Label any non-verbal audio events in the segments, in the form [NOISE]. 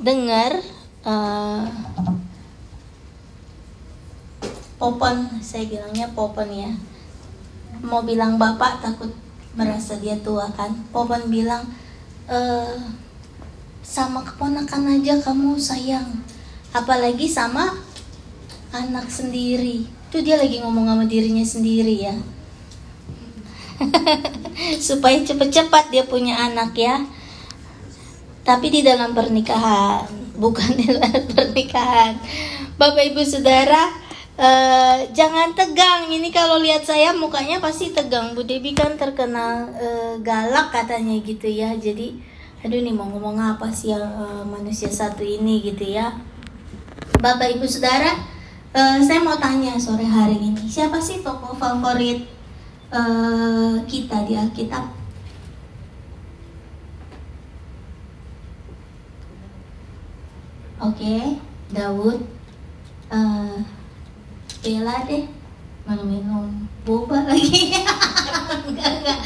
dengar uh, popon, saya bilangnya popon ya. Mau bilang bapak takut merasa dia tua kan. Popon bilang uh, sama keponakan aja kamu sayang, apalagi sama anak sendiri. Itu dia lagi ngomong sama dirinya sendiri ya. [LAUGHS] supaya cepat-cepat dia punya anak ya tapi di dalam pernikahan [LAUGHS] bukan di dalam pernikahan. Bapak Ibu Saudara uh, jangan tegang. Ini kalau lihat saya mukanya pasti tegang. Bu Debi kan terkenal uh, galak katanya gitu ya. Jadi aduh nih mau ngomong apa sih yang uh, manusia satu ini gitu ya. Bapak Ibu Saudara uh, saya mau tanya sore hari ini siapa sih tokoh favorit uh, kita di Alkitab. Oke, okay, Daud, uh, Bella deh, mana minum boba lagi. [LAUGHS] enggak, enggak.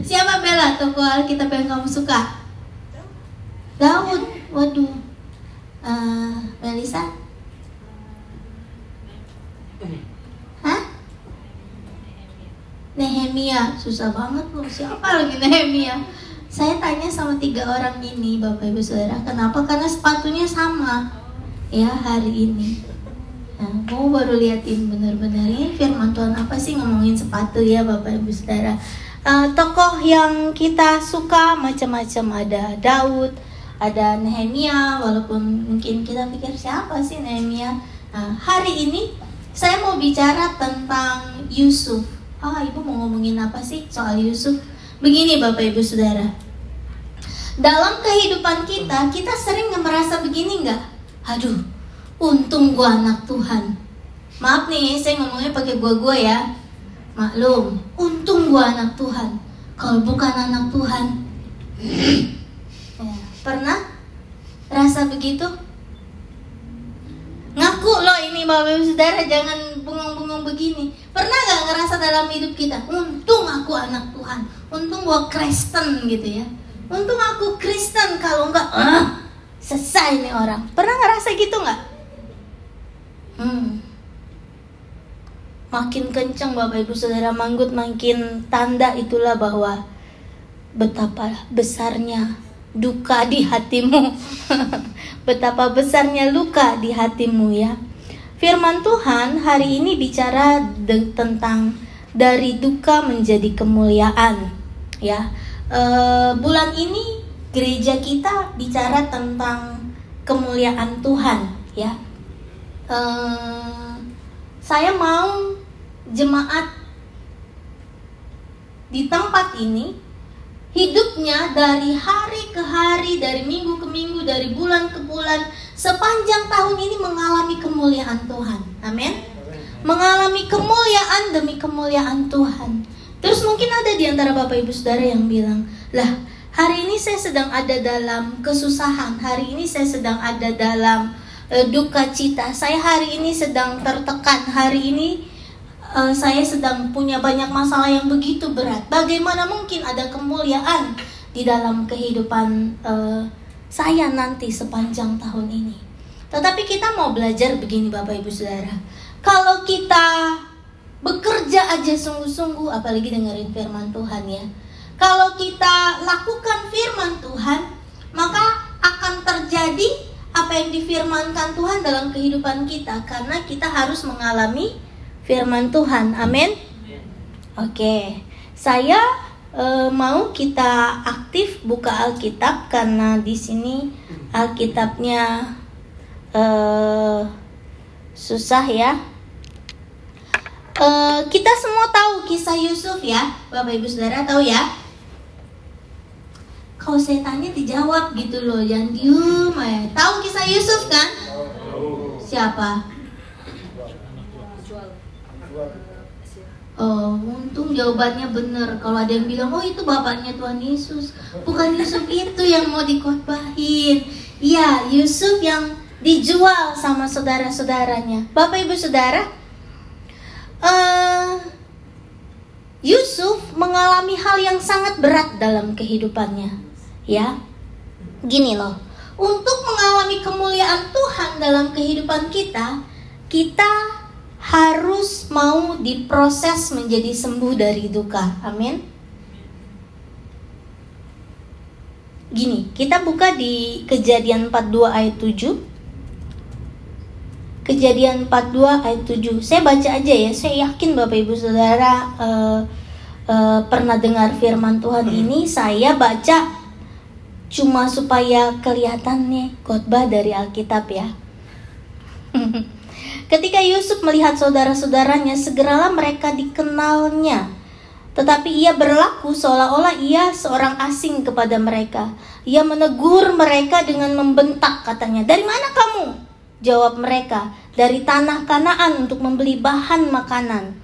Siapa Bella toko Alkitab yang kamu suka? Daud, waduh. Uh, Melisa? Nehemia susah banget loh siapa lagi Nehemia saya tanya sama tiga orang ini bapak ibu saudara kenapa? Karena sepatunya sama ya hari ini. Nah mau baru liatin benar-benar ini firman Tuhan apa sih ngomongin sepatu ya bapak ibu saudara? Uh, tokoh yang kita suka macam-macam ada Daud ada Nehemia walaupun mungkin kita pikir siapa sih Nehemia? Nah, hari ini saya mau bicara tentang Yusuf. Ah ibu mau ngomongin apa sih soal Yusuf? Begini Bapak Ibu Saudara, dalam kehidupan kita, kita sering merasa begini nggak? Aduh, untung gua anak Tuhan. Maaf nih, saya ngomongnya pakai gua-gua ya. Maklum, untung gua anak Tuhan. Kalau bukan anak Tuhan, ya, pernah rasa begitu? Ngaku loh ini Bapak Saudara, jangan bungong-bungong begini. Pernah gak ngerasa dalam hidup kita, untung aku anak Tuhan, untung gua Kristen gitu ya. Untung aku Kristen, kalau enggak, ah, selesai nih orang. Pernah ngerasa gitu nggak? Hmm. Makin kencang Bapak Ibu Saudara manggut makin tanda itulah bahwa betapa besarnya duka di hatimu. [LAUGHS] betapa besarnya luka di hatimu ya. Firman Tuhan hari ini bicara tentang dari duka menjadi kemuliaan ya. E, bulan ini gereja kita bicara tentang kemuliaan Tuhan ya. E, saya mau jemaat di tempat ini hidupnya dari hari ke hari, dari minggu ke minggu, dari bulan ke bulan, sepanjang tahun ini mengalami kemuliaan Tuhan. Amin. Mengalami kemuliaan demi kemuliaan Tuhan. Terus mungkin ada di antara Bapak Ibu Saudara yang bilang, "Lah, hari ini saya sedang ada dalam kesusahan. Hari ini saya sedang ada dalam uh, duka cita. Saya hari ini sedang tertekan. Hari ini uh, saya sedang punya banyak masalah yang begitu berat. Bagaimana mungkin ada kemuliaan di dalam kehidupan uh, saya nanti sepanjang tahun ini? Tetapi kita mau belajar begini Bapak Ibu Saudara. Kalau kita bekerja aja sungguh-sungguh apalagi dengerin firman Tuhan ya. Kalau kita lakukan firman Tuhan, maka akan terjadi apa yang difirmankan Tuhan dalam kehidupan kita karena kita harus mengalami firman Tuhan. Amin. Oke, saya e, mau kita aktif buka Alkitab karena di sini Alkitabnya e, susah ya. E, kita semua tahu kisah Yusuf ya, Bapak Ibu Saudara tahu ya? Kalau saya tanya dijawab gitu loh, jangan diem ya. Tahu kisah Yusuf kan? Siapa? Oh, untung jawabannya benar. Kalau ada yang bilang, oh itu bapaknya Tuhan Yesus. Bukan Yusuf itu yang mau dikotbahin. Iya, Yusuf yang dijual sama saudara-saudaranya. Bapak ibu saudara, uh, Yusuf mengalami hal yang sangat berat dalam kehidupannya. Ya, gini loh. untuk mengalami kemuliaan Tuhan dalam kehidupan kita, kita harus mau diproses menjadi sembuh dari duka. Amin. Gini, kita buka di Kejadian 42 ayat 7. Kejadian 42 ayat 7. Saya baca aja ya. Saya yakin Bapak Ibu Saudara uh, uh, pernah dengar firman Tuhan ini. Saya baca cuma supaya kelihatannya khotbah dari Alkitab ya. [LAUGHS] Ketika Yusuf melihat saudara-saudaranya, segeralah mereka dikenalnya. Tetapi ia berlaku seolah-olah ia seorang asing kepada mereka. Ia menegur mereka dengan membentak katanya, "Dari mana kamu?" Jawab mereka, "Dari tanah Kanaan untuk membeli bahan makanan."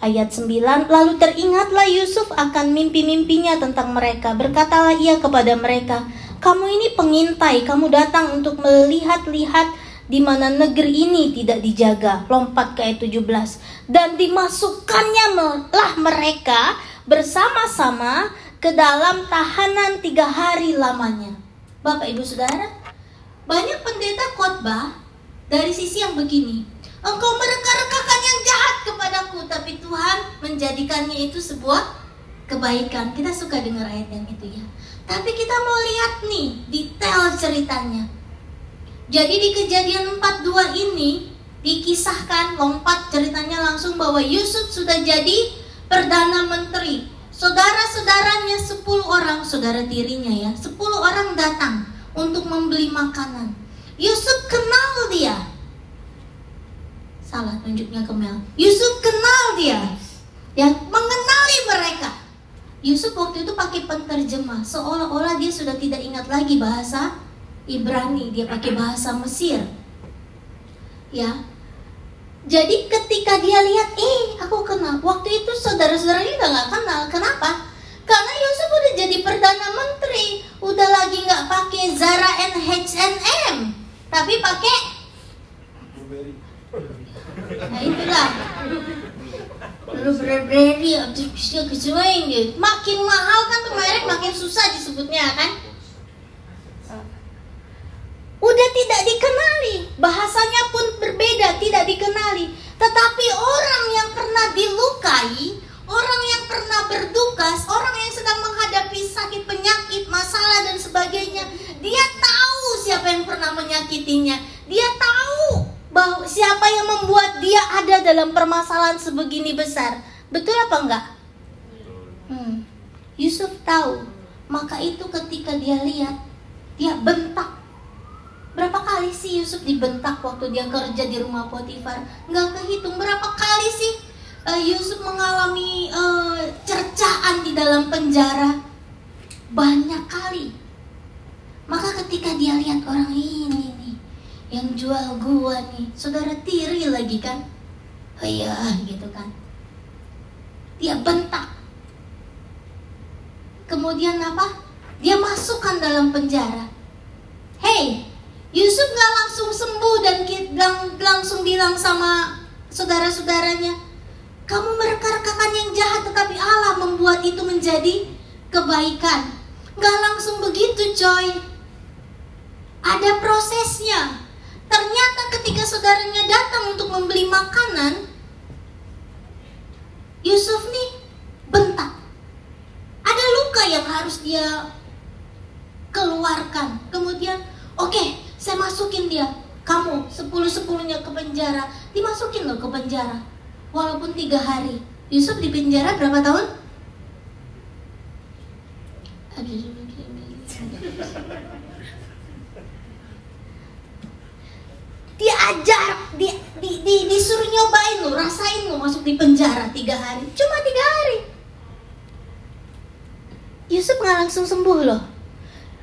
Ayat 9, lalu teringatlah Yusuf akan mimpi-mimpinya tentang mereka. Berkatalah ia kepada mereka, kamu ini pengintai, kamu datang untuk melihat-lihat di mana negeri ini tidak dijaga. Lompat ke ayat 17. Dan dimasukkannya lah mereka bersama-sama ke dalam tahanan tiga hari lamanya. Bapak ibu saudara, banyak pendeta khotbah dari sisi yang begini. Engkau mereka-rekakan yang jahat kepadaku, tapi Tuhan menjadikannya itu sebuah kebaikan. Kita suka dengar ayat yang itu ya. Tapi kita mau lihat nih detail ceritanya. Jadi di kejadian 42 ini dikisahkan lompat ceritanya langsung bahwa Yusuf sudah jadi perdana menteri. Saudara-saudaranya 10 orang, saudara tirinya ya, 10 orang datang untuk membeli makanan. Yusuf kenal dia, Salah tunjuknya ke Mel. Yusuf kenal dia. Ya, mengenali mereka. Yusuf waktu itu pakai penterjemah, seolah-olah dia sudah tidak ingat lagi bahasa Ibrani, dia pakai bahasa Mesir. Ya. Jadi ketika dia lihat, eh aku kenal. Waktu itu saudara-saudaranya udah gak kenal. Kenapa? Karena Yusuf udah jadi perdana menteri, udah lagi nggak pakai Zara and H&M, tapi pakai Nah itulah. Lalu berberry artificial kecuali gitu. Makin mahal kan tuh merek makin susah disebutnya kan? Udah tidak dikenali. Bahasanya pun berbeda Tidak dikenali. Tetapi orang yang pernah dilukai Orang yang pernah berduka Orang yang sedang menghadapi sakit penyakit Masalah dan sebagainya Dia tahu siapa yang pernah menyakitinya Dia tahu bahwa siapa yang membuat dia ada dalam permasalahan sebegini besar. Betul apa enggak? Hmm. Yusuf tahu. Maka itu ketika dia lihat, dia bentak. Berapa kali sih Yusuf dibentak waktu dia kerja di rumah Potifar? Enggak kehitung berapa kali sih uh, Yusuf mengalami uh, cercaan di dalam penjara? Banyak kali. Maka ketika dia lihat orang ini yang jual gua nih saudara tiri lagi kan oh iya gitu kan dia bentak kemudian apa dia masukkan dalam penjara hey Yusuf gak langsung sembuh dan lang langsung bilang sama saudara-saudaranya kamu mereka-rekakan yang jahat tetapi Allah membuat itu menjadi kebaikan gak langsung begitu coy ada prosesnya Ternyata ketika saudaranya datang untuk membeli makanan, Yusuf nih bentak. Ada luka yang harus dia keluarkan. Kemudian, oke, okay, saya masukin dia. Kamu sepuluh sepuluhnya ke penjara, dimasukin loh ke penjara. Walaupun tiga hari. Yusuf di penjara berapa tahun? dia ajar di, di, di, disuruh nyobain lo rasain lo masuk di penjara tiga hari cuma tiga hari Yusuf nggak langsung sembuh loh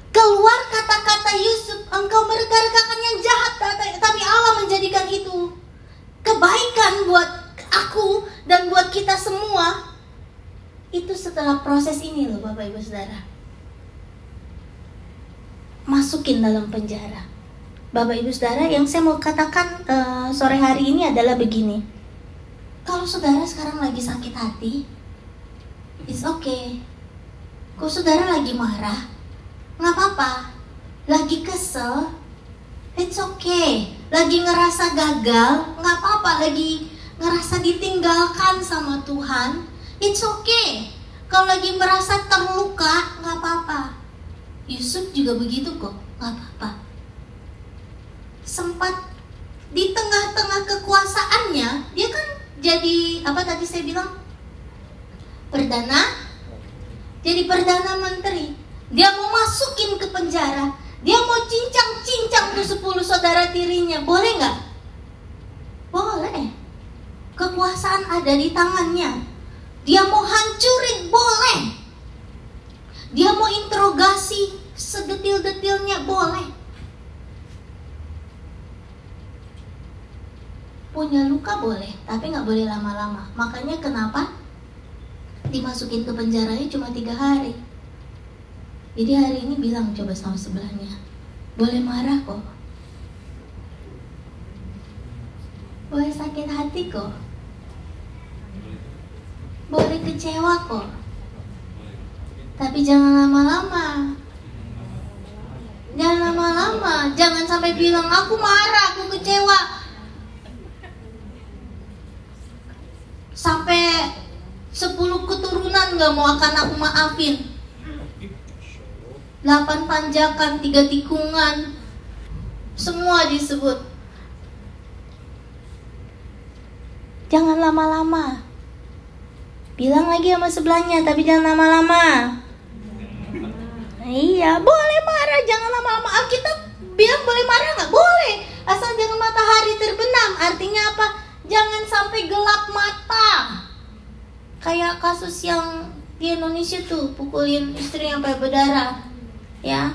keluar kata-kata Yusuf engkau mereka-rekakan yang jahat tapi Allah menjadikan itu kebaikan buat aku dan buat kita semua itu setelah proses ini loh Bapak Ibu Saudara masukin dalam penjara Bapak Ibu Saudara, yang saya mau katakan uh, sore hari ini adalah begini. Kalau saudara sekarang lagi sakit hati, it's okay. Kalau saudara lagi marah, nggak apa-apa. lagi kesel, it's okay. Lagi ngerasa gagal, nggak apa-apa. Lagi ngerasa ditinggalkan sama Tuhan, it's okay. Kalau lagi merasa terluka, nggak apa-apa. Yusuf juga begitu kok, nggak apa-apa. Sempat di tengah-tengah kekuasaannya, dia kan jadi apa tadi saya bilang perdana, jadi perdana menteri. Dia mau masukin ke penjara, dia mau cincang-cincang tuh sepuluh saudara tirinya, boleh nggak? Boleh. Kekuasaan ada di tangannya. Dia mau hancurin, boleh. Dia mau interogasi sedetil-detilnya, boleh. Punya luka boleh, tapi nggak boleh lama-lama. Makanya kenapa dimasukin ke penjaranya cuma tiga hari. Jadi hari ini bilang coba sama sebelahnya, boleh marah kok, boleh sakit hati kok, boleh kecewa kok, tapi jangan lama-lama. Jangan lama-lama, jangan sampai bilang aku marah, aku kecewa. Sampai 10 keturunan gak mau akan aku maafin. 8 panjakan, tiga tikungan, semua disebut. Jangan lama-lama. Bilang lagi sama sebelahnya, tapi jangan lama-lama. Iya, boleh marah, jangan lama-lama. Alkitab bilang boleh marah nggak? Boleh, asal jangan matahari terbenam. Artinya apa? Jangan sampai gelap mata. Kayak kasus yang di Indonesia tuh pukulin istri sampai berdarah, ya.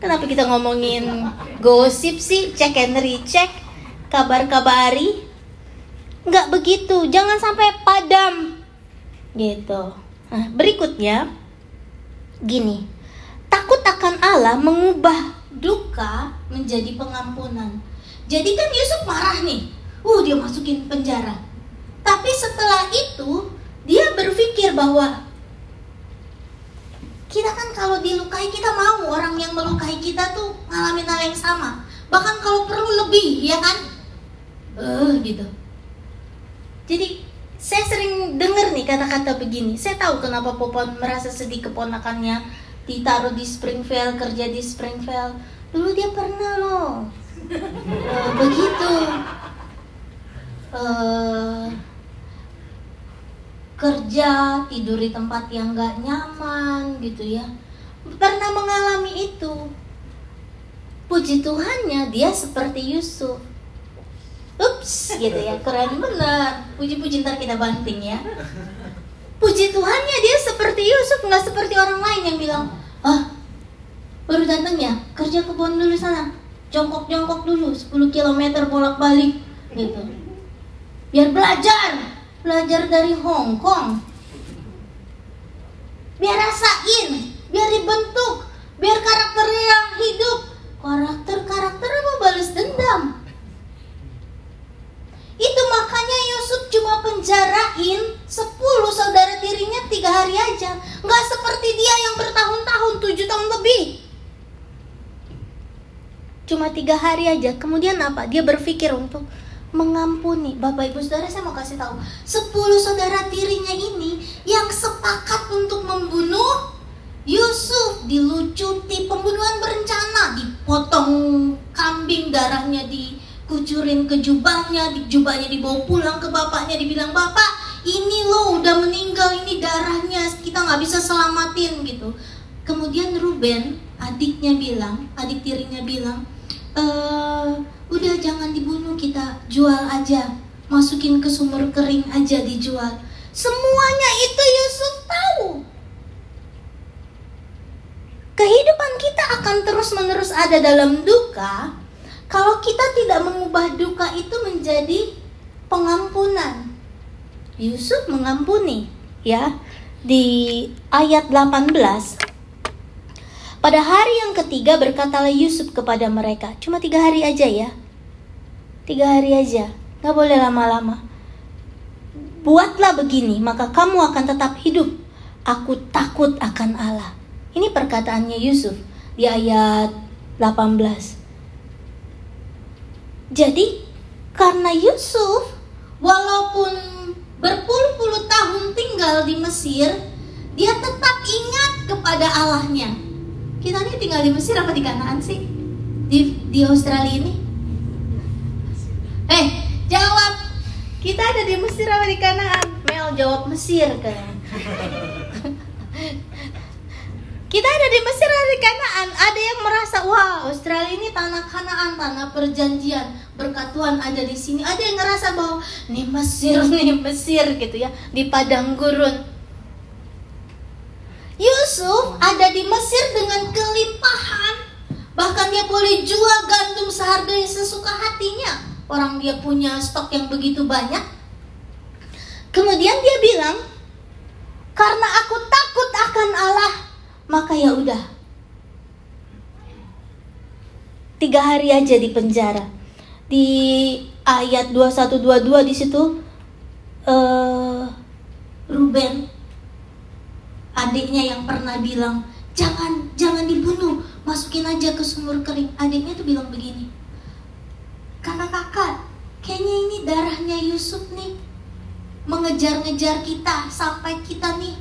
Kenapa kita ngomongin gosip sih? Cek and recheck, kabar-kabari. Nggak begitu, jangan sampai padam Gitu. Nah, berikutnya gini. Takut akan Allah mengubah duka menjadi pengampunan. Jadi kan Yusuf marah nih. Uh, dia masukin penjara. Tapi setelah itu dia berpikir bahwa kita kan kalau dilukai kita mau orang yang melukai kita tuh ngalamin hal yang sama. Bahkan kalau perlu lebih, ya kan? Eh, uh, gitu. Jadi saya sering dengar nih kata-kata begini. Saya tahu kenapa Popon merasa sedih keponakannya ditaruh di Springfield, kerja di Springfield. Dulu dia pernah loh. uh, begitu. Uh, kerja, tidur di tempat yang gak nyaman gitu ya. Pernah mengalami itu. Puji Tuhannya dia seperti Yusuf ups gitu ya. Keren bener puji-puji ntar kita banting ya. Puji Tuhannya dia seperti Yusuf nggak seperti orang lain yang bilang ah baru datang ya? Kerja kebun dulu sana. Jongkok-jongkok dulu 10 km bolak-balik gitu. Biar belajar. Belajar dari Hong Kong. Biar rasain biar dibentuk biar karakternya yang hidup. Karakter karakter apa? Balas dendam itu makanya Yusuf cuma penjarain 10 saudara tirinya tiga hari aja. Nggak seperti dia yang bertahun-tahun, tujuh tahun lebih. Cuma tiga hari aja. Kemudian apa? Dia berpikir untuk mengampuni. Bapak ibu saudara saya mau kasih tahu. 10 saudara tirinya ini yang sepakat untuk membunuh Yusuf dilucuti pembunuhan berencana dipotong kambing darahnya di kucurin ke jubahnya, jubahnya dibawa pulang ke bapaknya, dibilang bapak ini lo udah meninggal, ini darahnya kita nggak bisa selamatin gitu. Kemudian Ruben adiknya bilang, adik tirinya bilang, e, udah jangan dibunuh kita jual aja, masukin ke sumur kering aja dijual. Semuanya itu Yusuf tahu. Kehidupan kita akan terus-menerus ada dalam duka, kalau kita tidak mengubah duka itu menjadi pengampunan. Yusuf mengampuni, ya. Di ayat 18 pada hari yang ketiga berkatalah Yusuf kepada mereka, cuma tiga hari aja ya, tiga hari aja, nggak boleh lama-lama. Buatlah begini, maka kamu akan tetap hidup. Aku takut akan Allah. Ini perkataannya Yusuf di ayat Jadi karena Yusuf walaupun berpuluh-puluh tahun tinggal di Mesir, dia tetap ingat kepada Allahnya. Kita ini tinggal di Mesir apa di Kanaan sih? Di, di Australia ini? Eh, jawab. Kita ada di Mesir apa di Kanaan? Mel jawab Mesir kan. [LAUGHS] Kita ada di Mesir ada Kanaan. Ada yang merasa wah Australia ini tanah Kanaan, tanah perjanjian. Berkat Tuhan ada di sini. Ada yang ngerasa bahwa nih Mesir, [LAUGHS] nih Mesir gitu ya di padang gurun. Yusuf ada di Mesir dengan kelimpahan. Bahkan dia boleh jual gandum seharga sesuka hatinya. Orang dia punya stok yang begitu banyak. Kemudian dia bilang, "Karena aku maka ya udah. Tiga hari aja di penjara. Di ayat 2122 di situ uh, Ruben adiknya yang pernah bilang jangan jangan dibunuh masukin aja ke sumur kering adiknya tuh bilang begini kakak kakak kayaknya ini darahnya Yusuf nih mengejar-ngejar kita sampai kita nih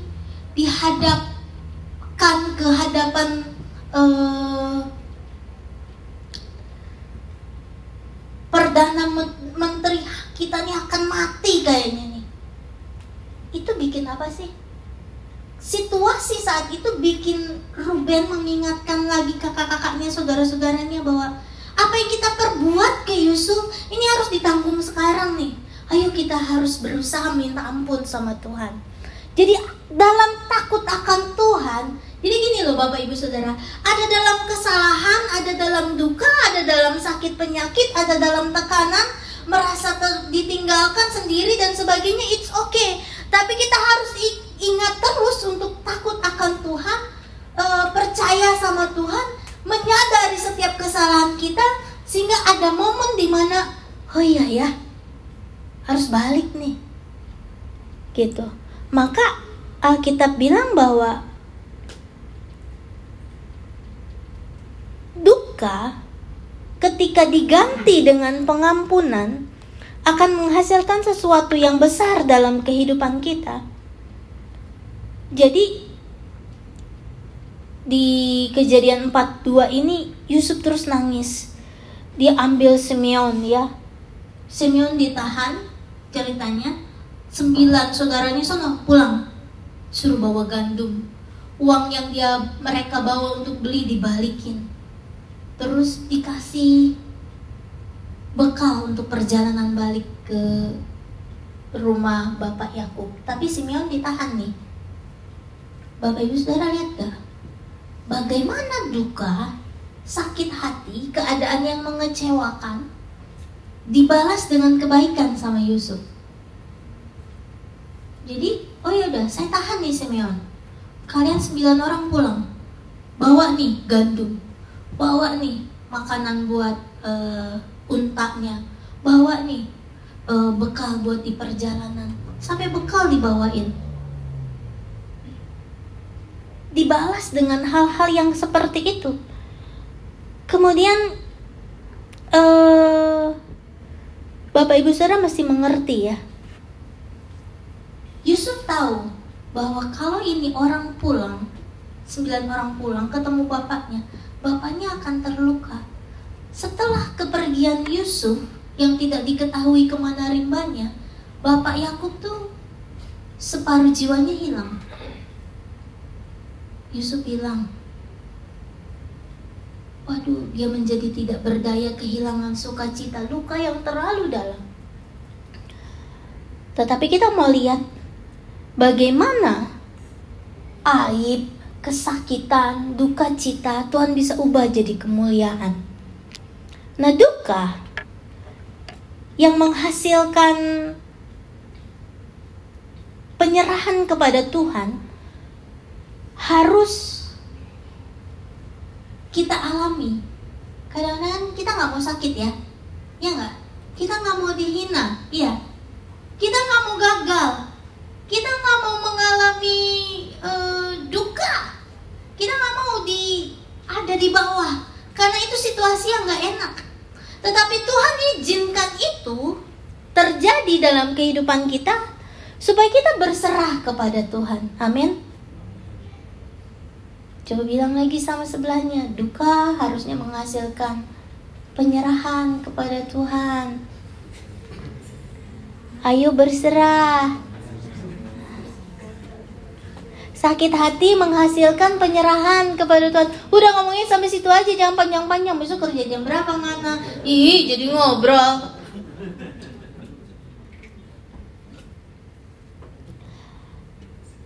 dihadapkan ke hadapan uh, perdana menteri kita nih akan mati kayaknya nih itu bikin apa sih situasi saat itu bikin Ruben mengingatkan lagi kakak-kakaknya, saudara-saudaranya bahwa apa yang kita perbuat ke Yusuf ini harus ditanggung sekarang nih. Ayo kita harus berusaha minta ampun sama Tuhan. Jadi dalam takut akan Tuhan, jadi gini loh Bapak Ibu Saudara, ada dalam kesalahan, ada dalam duka, ada dalam sakit penyakit, ada dalam tekanan, merasa ditinggalkan sendiri dan sebagainya, it's okay. Tapi kita harus ingat terus untuk takut akan Tuhan, e, percaya sama Tuhan, menyadari setiap kesalahan kita, sehingga ada momen di mana, oh iya ya, harus balik nih, gitu. Maka Alkitab bilang bahwa duka ketika diganti dengan pengampunan akan menghasilkan sesuatu yang besar dalam kehidupan kita. Jadi di kejadian 42 ini Yusuf terus nangis. Dia ambil Simeon ya. Simeon ditahan ceritanya. Sembilan saudaranya sana pulang. Suruh bawa gandum. Uang yang dia mereka bawa untuk beli dibalikin. Terus dikasih bekal untuk perjalanan balik ke rumah Bapak Yakub. Tapi Simeon ditahan nih. Bapak Ibu Saudara lihat gak? Bagaimana duka, sakit hati, keadaan yang mengecewakan dibalas dengan kebaikan sama Yusuf. Jadi, oh ya udah, saya tahan nih Simeon. Kalian sembilan orang pulang. Bawa nih gandum. Bawa nih makanan buat uh, untanya. Bawa nih uh, bekal buat di perjalanan. Sampai bekal dibawain. Dibalas dengan hal-hal yang seperti itu. Kemudian uh, bapak ibu saudara mesti mengerti ya. Yusuf tahu bahwa kalau ini orang pulang sembilan orang pulang ketemu bapaknya bapaknya akan terluka setelah kepergian Yusuf yang tidak diketahui ke mana rimbanya, Bapak Yakub tuh separuh jiwanya hilang. Yusuf hilang. Waduh, dia menjadi tidak berdaya kehilangan sukacita, luka yang terlalu dalam. Tetapi kita mau lihat bagaimana aib, kesakitan, duka cita Tuhan bisa ubah jadi kemuliaan. Nah, duka yang menghasilkan penyerahan kepada Tuhan harus kita alami. Kadang-kadang kita nggak mau sakit ya, ya nggak? Kita nggak mau dihina, iya. Kita nggak mau gagal, kita nggak mau mengalami uh, duka, kita nggak mau di ada di bawah. Karena itu situasi yang gak enak. Tetapi Tuhan izinkan itu terjadi dalam kehidupan kita supaya kita berserah kepada Tuhan. Amin. Coba bilang lagi sama sebelahnya, duka harusnya menghasilkan penyerahan kepada Tuhan. Ayo berserah. Sakit hati menghasilkan penyerahan kepada Tuhan. Udah ngomongin sampai situ aja, jangan panjang-panjang. Besok kerja jam berapa ngana? Ih, jadi ngobrol.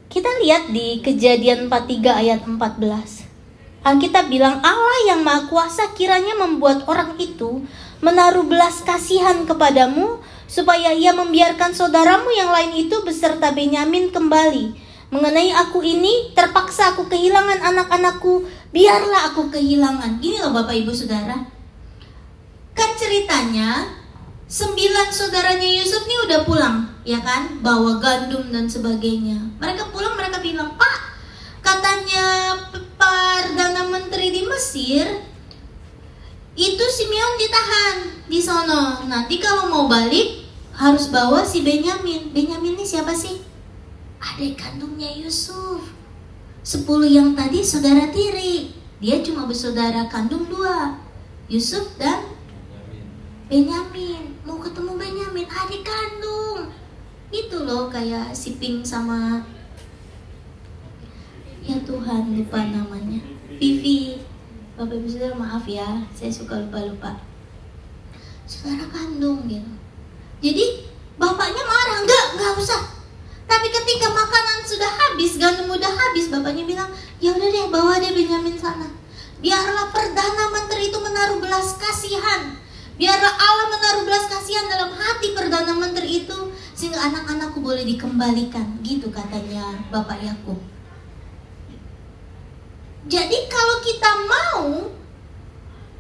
Kita lihat di kejadian 43 ayat 14. Alkitab bilang Allah yang maha kuasa kiranya membuat orang itu menaruh belas kasihan kepadamu supaya ia membiarkan saudaramu yang lain itu beserta Benyamin kembali. Mengenai aku ini terpaksa aku kehilangan anak-anakku, biarlah aku kehilangan. Ini loh Bapak Ibu Saudara. Kan ceritanya sembilan saudaranya Yusuf ini udah pulang, ya kan? Bawa gandum dan sebagainya. Mereka pulang, mereka bilang, Pak, katanya Perdana Menteri di Mesir, itu Simeon ditahan di sono. Nanti kalau mau balik, harus bawa si Benyamin. Benyamin ini siapa sih? Adik kandungnya Yusuf. Sepuluh yang tadi saudara tiri. Dia cuma bersaudara kandung dua. Yusuf dan Benyamin. Mau ketemu Benyamin adik kandung. Itu loh kayak si Pink sama ya Tuhan lupa namanya. Vivi. Bapak Ibu Saudara maaf ya saya suka lupa-lupa. Saudara kandung gitu. Jadi bapaknya marah. Enggak enggak usah tapi ketika makanan sudah habis gandum udah habis bapaknya bilang ya udah deh bawa deh Benyamin sana biarlah perdana menteri itu menaruh belas kasihan Biarlah Allah menaruh belas kasihan dalam hati Perdana Menteri itu sehingga anak-anakku boleh dikembalikan. Gitu katanya Bapak Yakub. Jadi kalau kita mau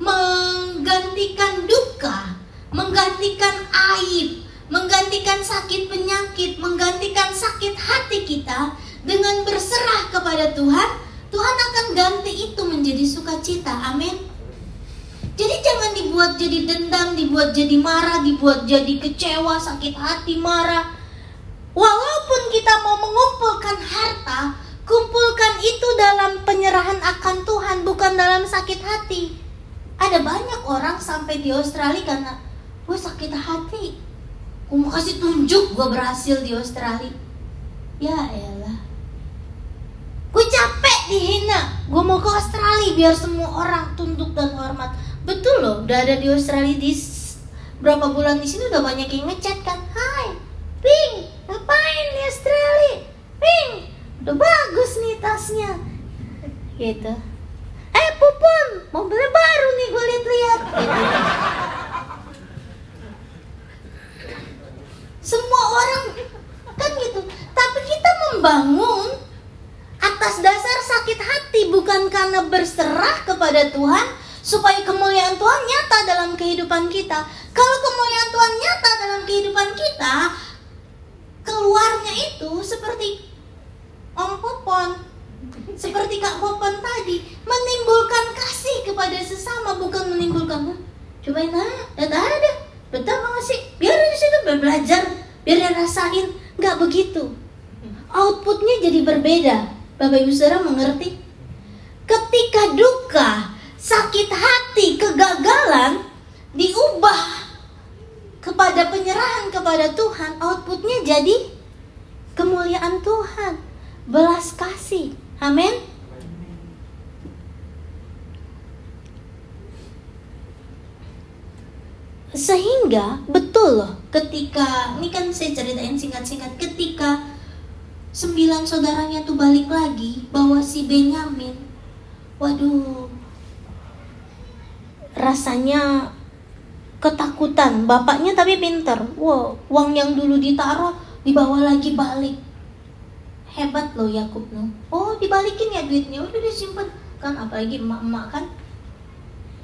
menggantikan duka, menggantikan aib, menggantikan sakit penyakit, menggantikan sakit hati kita dengan berserah kepada Tuhan, Tuhan akan ganti itu menjadi sukacita. Amin. Jadi jangan dibuat jadi dendam, dibuat jadi marah, dibuat jadi kecewa, sakit hati, marah. Walaupun kita mau mengumpulkan harta, kumpulkan itu dalam penyerahan akan Tuhan, bukan dalam sakit hati. Ada banyak orang sampai di Australia karena gue sakit hati. Gue mau kasih tunjuk gue berhasil di Australia. Ya elah. Gue capek dihina. Gue mau ke Australia biar semua orang tunduk dan hormat Betul loh, udah ada di Australia di berapa bulan di sini udah banyak yang ngechat kan. Hai, Ping, ngapain di Australia? Ping, udah bagus nih tasnya. Gitu. Eh, Pupun, mobilnya baru nih gue lihat-lihat. Gitu. Semua orang kan gitu. Tapi kita membangun atas dasar sakit hati bukan karena berserah kepada Tuhan, supaya kemuliaan Tuhan nyata dalam kehidupan kita. Kalau kemuliaan Tuhan nyata dalam kehidupan kita, keluarnya itu seperti Om Popon, seperti Kak Popon tadi, menimbulkan kasih kepada sesama, bukan menimbulkan cobain ah, ada, betul banget sih, biar di situ belajar, biar dia rasain, nggak begitu. Outputnya jadi berbeda. Bapak Ibu Saudara mengerti? Ketika duka sakit hati, kegagalan diubah kepada penyerahan kepada Tuhan, outputnya jadi kemuliaan Tuhan, belas kasih. Amin. Sehingga betul loh ketika ini kan saya ceritain singkat-singkat ketika sembilan saudaranya tuh balik lagi bawa si Benyamin. Waduh, rasanya ketakutan. Bapaknya tapi pinter. Wow uang yang dulu ditaruh dibawa lagi balik. Hebat loh Yakub no. Oh dibalikin ya duitnya. Udah disimpan kan apalagi emak-emak kan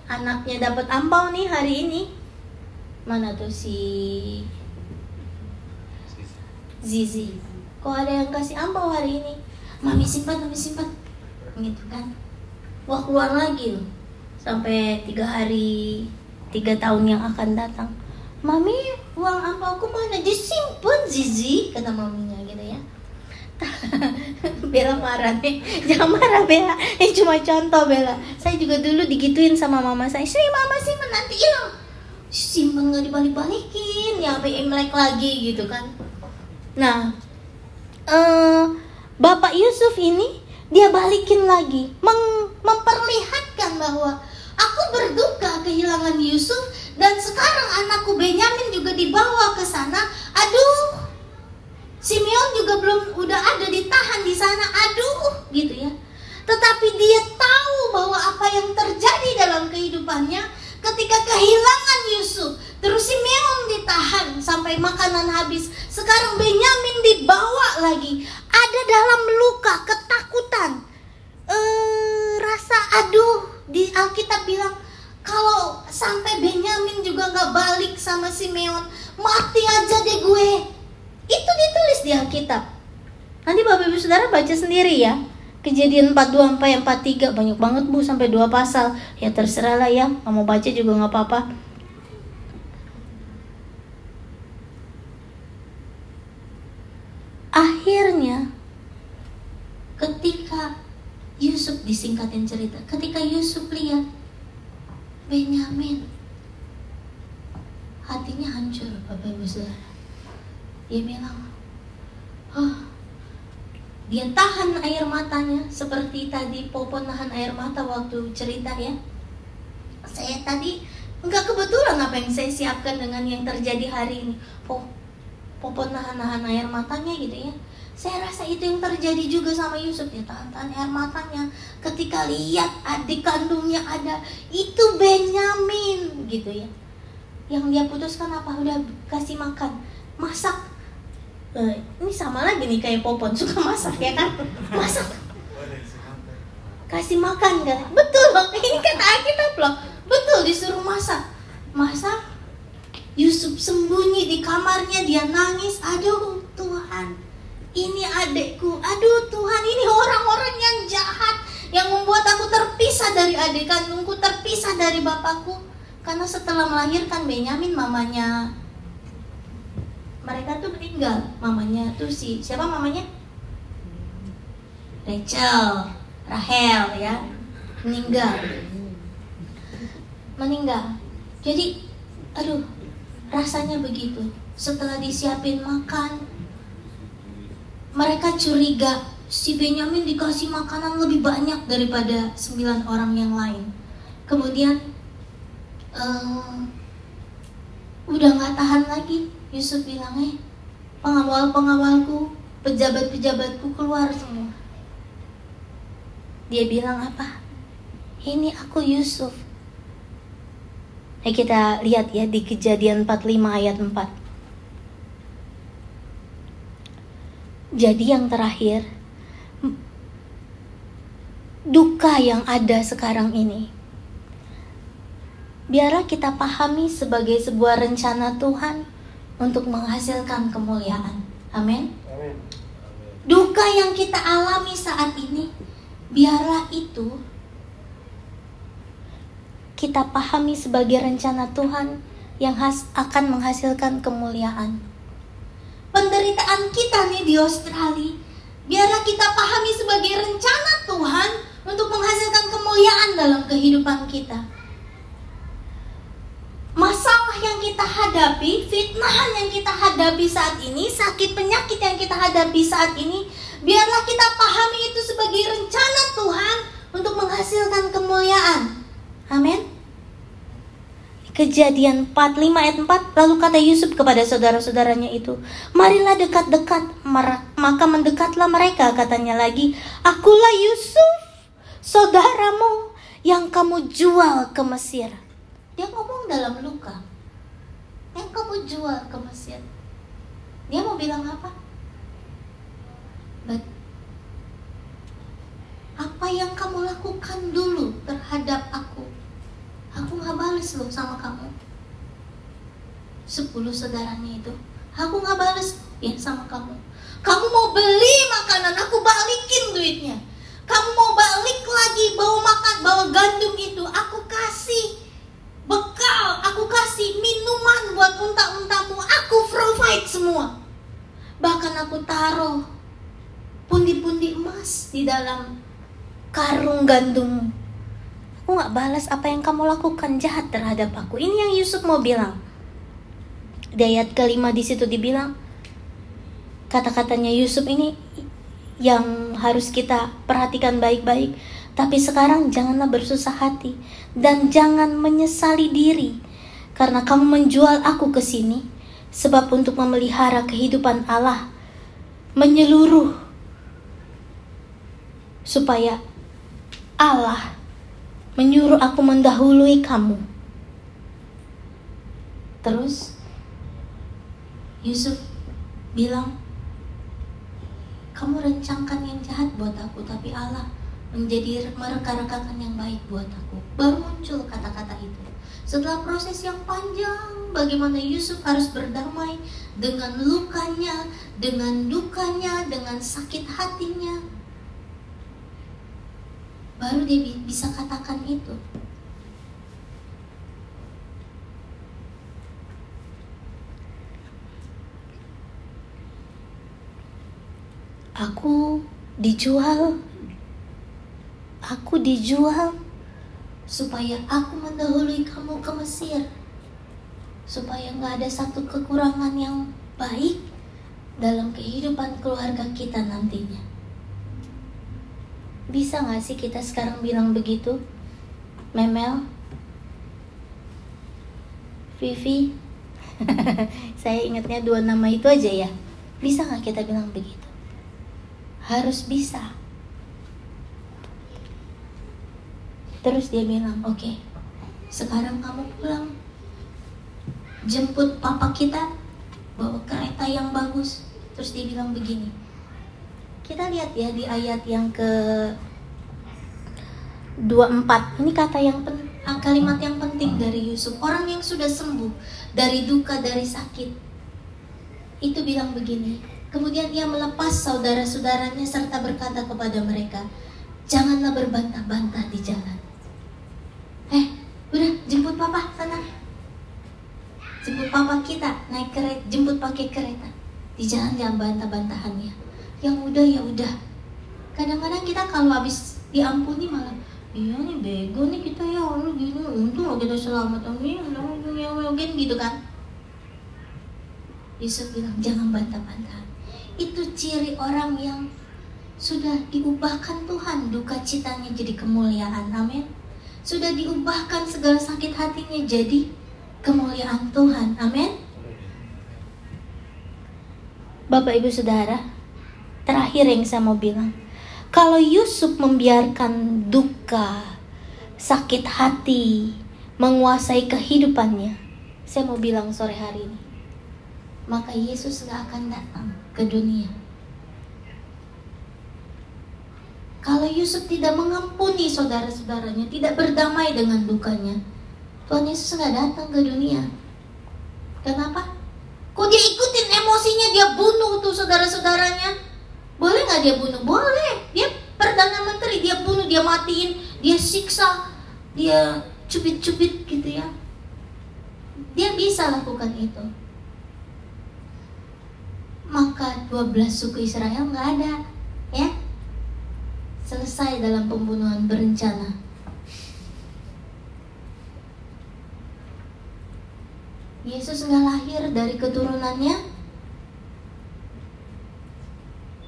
anaknya dapat ampau nih hari ini mana tuh? Si Zizi. Kok ada yang kasih ampau hari ini? Mami simpan mami simpan. Gitu kan. Wah keluar lagi loh sampai tiga hari tiga tahun yang akan datang. Mami uang aku mana? Disimpan Zizi kata maminya gitu ya. [LAUGHS] Bella marah nih. [LAUGHS] Jangan marah Bella. Ini cuma contoh Bella. Saya juga dulu digituin sama mama saya. Sih mama sih nanti hilang simpen nggak dibalik-balikin ya sampai imlek lagi gitu kan. Nah uh, Bapak Yusuf ini dia balikin lagi. Mem memperlihatkan bahwa aku berduka kehilangan Yusuf dan sekarang anakku Benyamin juga dibawa ke sana. Aduh Simeon juga belum udah ada ditahan di sana. Aduh gitu ya. Tetapi dia tahu bahwa apa yang terjadi dalam kehidupannya ketika kehilangan Yusuf terus Simeon ditahan sampai makanan habis. Sekarang Benyamin dibawa lagi. Ada dalam luka ketakutan. Eh, rasa aduh di Alkitab bilang kalau sampai Benyamin juga nggak balik sama Simeon mati aja deh gue. Itu ditulis di Alkitab. Nanti bapak ibu saudara baca sendiri ya Kejadian 42 sampai 43 banyak banget bu sampai dua pasal. Ya terserah lah ya, mau baca juga nggak apa-apa. Akhirnya ketika Yusuf disingkatin cerita, ketika Yusuf lihat Benyamin hatinya hancur Bapak Ibu Saudara. Dia bilang, oh dia tahan air matanya seperti tadi Popo nahan air mata waktu cerita ya. Saya tadi nggak kebetulan apa yang saya siapkan dengan yang terjadi hari ini. Po, Popo nahan-nahan air matanya gitu ya. Saya rasa itu yang terjadi juga sama Yusuf ya tahan-tahan air matanya ketika lihat adik kandungnya ada itu Benyamin gitu ya. Yang dia putuskan apa udah kasih makan, masak uh, ini sama lagi nih kayak Popon [LAUGHS] suka masak ya kan? Masak. Kasih makan kan? Betul loh ini kan Alkitab loh. Betul disuruh masak. Masak Yusuf sembunyi di kamarnya dia nangis. Aduh Tuhan. Ini adekku aduh Tuhan ini orang-orang yang jahat yang membuat aku terpisah dari adik kandungku terpisah dari bapakku. Karena setelah melahirkan Benyamin mamanya mereka tuh meninggal. Mamanya tuh si siapa mamanya? Rachel Rahel ya. Meninggal. Meninggal. Jadi aduh rasanya begitu. Setelah disiapin makan mereka curiga si Benyamin dikasih makanan lebih banyak daripada sembilan orang yang lain. Kemudian uh, udah nggak tahan lagi Yusuf bilang eh pengawal-pengawalku pejabat-pejabatku keluar semua. Dia bilang apa? Ini aku Yusuf. Nah, kita lihat ya di kejadian 45 ayat 4 Jadi yang terakhir Duka yang ada sekarang ini. Biarlah kita pahami sebagai sebuah rencana Tuhan untuk menghasilkan kemuliaan. Amin. Duka yang kita alami saat ini, biarlah itu kita pahami sebagai rencana Tuhan yang has akan menghasilkan kemuliaan. Penderitaan kita nih di Australia, biarlah kita pahami sebagai rencana Tuhan untuk menghasilkan kemuliaan dalam kehidupan kita masalah yang kita hadapi, fitnahan yang kita hadapi saat ini, sakit penyakit yang kita hadapi saat ini, biarlah kita pahami itu sebagai rencana Tuhan untuk menghasilkan kemuliaan. Amin. Kejadian 45 ayat 4 Lalu kata Yusuf kepada saudara-saudaranya itu Marilah dekat-dekat Maka mendekatlah mereka katanya lagi Akulah Yusuf Saudaramu Yang kamu jual ke Mesir dia ngomong dalam luka. Yang kamu jual ke Mesir. Dia mau bilang apa? But, apa yang kamu lakukan dulu terhadap aku? Aku gak balas loh sama kamu. Sepuluh saudaranya itu. Aku gak balas ya sama kamu. Kamu mau beli makanan, aku balikin duitnya. Kamu mau balik lagi bawa makan, bawa gandum itu, aku kasih minuman buat unta-untamu, aku provide semua. Bahkan aku taruh pundi-pundi emas di dalam karung gandummu. Aku gak balas apa yang kamu lakukan jahat terhadap aku. Ini yang Yusuf mau bilang. Di ayat kelima di situ dibilang, kata-katanya Yusuf ini yang harus kita perhatikan baik-baik. Tapi sekarang janganlah bersusah hati dan jangan menyesali diri karena kamu menjual aku ke sini sebab untuk memelihara kehidupan Allah menyeluruh supaya Allah menyuruh aku mendahului kamu. Terus Yusuf bilang, kamu rencangkan yang jahat buat aku, tapi Allah menjadi mereka-rekakan yang baik buat aku. Baru muncul kata-kata itu. Setelah proses yang panjang, bagaimana Yusuf harus berdamai dengan lukanya, dengan dukanya, dengan sakit hatinya, baru dia bisa katakan itu. Aku dijual, aku dijual supaya aku mendahului kamu ke Mesir, supaya nggak ada satu kekurangan yang baik dalam kehidupan keluarga kita nantinya. Bisa gak sih kita sekarang bilang begitu? Memel? Vivi? [LAUGHS] Saya ingatnya dua nama itu aja ya. Bisa gak kita bilang begitu? Harus bisa. Terus dia bilang, oke, okay, sekarang kamu pulang. Jemput papa kita, bawa kereta yang bagus. Terus dia bilang begini, kita lihat ya di ayat yang ke 24. Ini kata yang pen, ah, kalimat yang penting dari Yusuf. Orang yang sudah sembuh dari duka, dari sakit. Itu bilang begini. Kemudian ia melepas saudara-saudaranya serta berkata kepada mereka, "Janganlah berbantah-bantah di jalan." Eh, udah jemput papa sana. Jemput papa kita naik kereta, jemput pakai kereta. Di jalan jangan bantah-bantahannya. Yang udah ya udah. Kadang-kadang kita kalau habis diampuni malah iya nih bego nih kita ya Allah gini untung lo kita selamat. Amin ya mungkin gitu kan. Yusuf bilang jangan bantah-bantah itu ciri orang yang sudah diubahkan Tuhan duka citanya jadi kemuliaan. Amin sudah diubahkan segala sakit hatinya jadi kemuliaan Tuhan amin Bapak Ibu Saudara Terakhir yang saya mau bilang, kalau Yusuf membiarkan duka, sakit hati, menguasai kehidupannya, saya mau bilang sore hari ini, maka Yesus gak akan datang ke dunia. Kalau Yusuf tidak mengampuni saudara-saudaranya, tidak berdamai dengan dukanya, Tuhan Yesus gak datang ke dunia. Kenapa? Kok dia ikutin emosinya, dia bunuh tuh saudara-saudaranya? Boleh nggak dia bunuh? Boleh. Dia perdana menteri, dia bunuh, dia matiin, dia siksa, dia cubit-cubit gitu ya. Dia bisa lakukan itu. Maka 12 suku Israel nggak ada, ya. Selesai dalam pembunuhan berencana. Yesus nggak lahir dari keturunannya,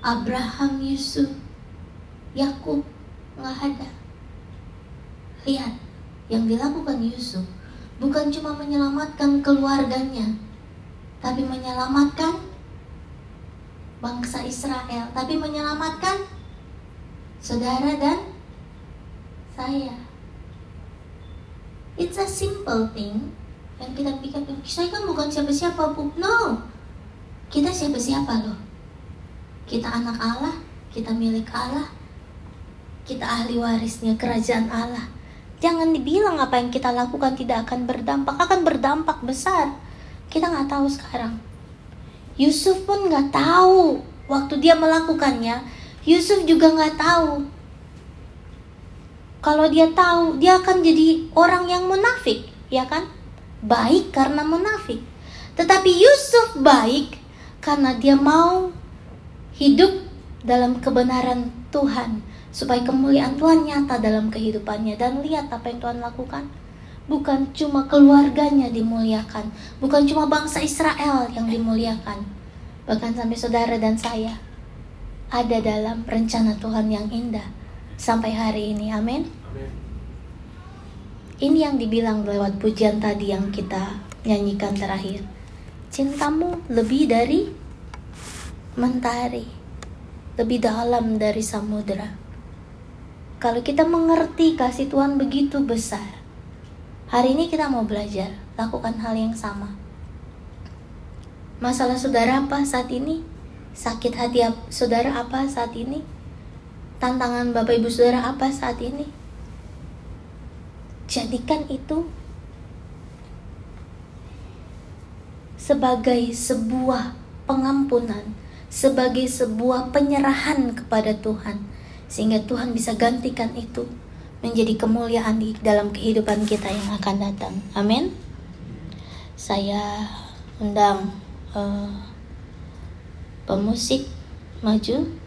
Abraham, Yusuf, Yakub nggak ada. Lihat, yang dilakukan Yusuf bukan cuma menyelamatkan keluarganya, tapi menyelamatkan bangsa Israel, tapi menyelamatkan saudara dan saya. It's a simple thing yang kita pikir, saya kan bukan siapa-siapa, bu. No, kita siapa-siapa loh. Kita anak Allah, kita milik Allah, kita ahli warisnya kerajaan Allah. Jangan dibilang apa yang kita lakukan tidak akan berdampak, akan berdampak besar. Kita nggak tahu sekarang. Yusuf pun nggak tahu waktu dia melakukannya. Yusuf juga nggak tahu. Kalau dia tahu dia akan jadi orang yang munafik, ya kan? Baik karena munafik. Tetapi Yusuf baik karena dia mau hidup dalam kebenaran Tuhan supaya kemuliaan Tuhan nyata dalam kehidupannya. Dan lihat apa yang Tuhan lakukan. Bukan cuma keluarganya dimuliakan. Bukan cuma bangsa Israel yang dimuliakan. Bahkan sampai saudara dan saya ada dalam rencana Tuhan yang indah sampai hari ini. Amin. Ini yang dibilang lewat pujian tadi yang kita nyanyikan terakhir. Cintamu lebih dari mentari lebih dalam dari samudera. Kalau kita mengerti kasih Tuhan begitu besar, hari ini kita mau belajar lakukan hal yang sama. Masalah saudara apa saat ini? Sakit hati saudara apa saat ini? Tantangan Bapak Ibu saudara apa saat ini? Jadikan itu sebagai sebuah pengampunan, sebagai sebuah penyerahan kepada Tuhan sehingga Tuhan bisa gantikan itu menjadi kemuliaan di dalam kehidupan kita yang akan datang. Amin. Saya undang uh, pemusik maju.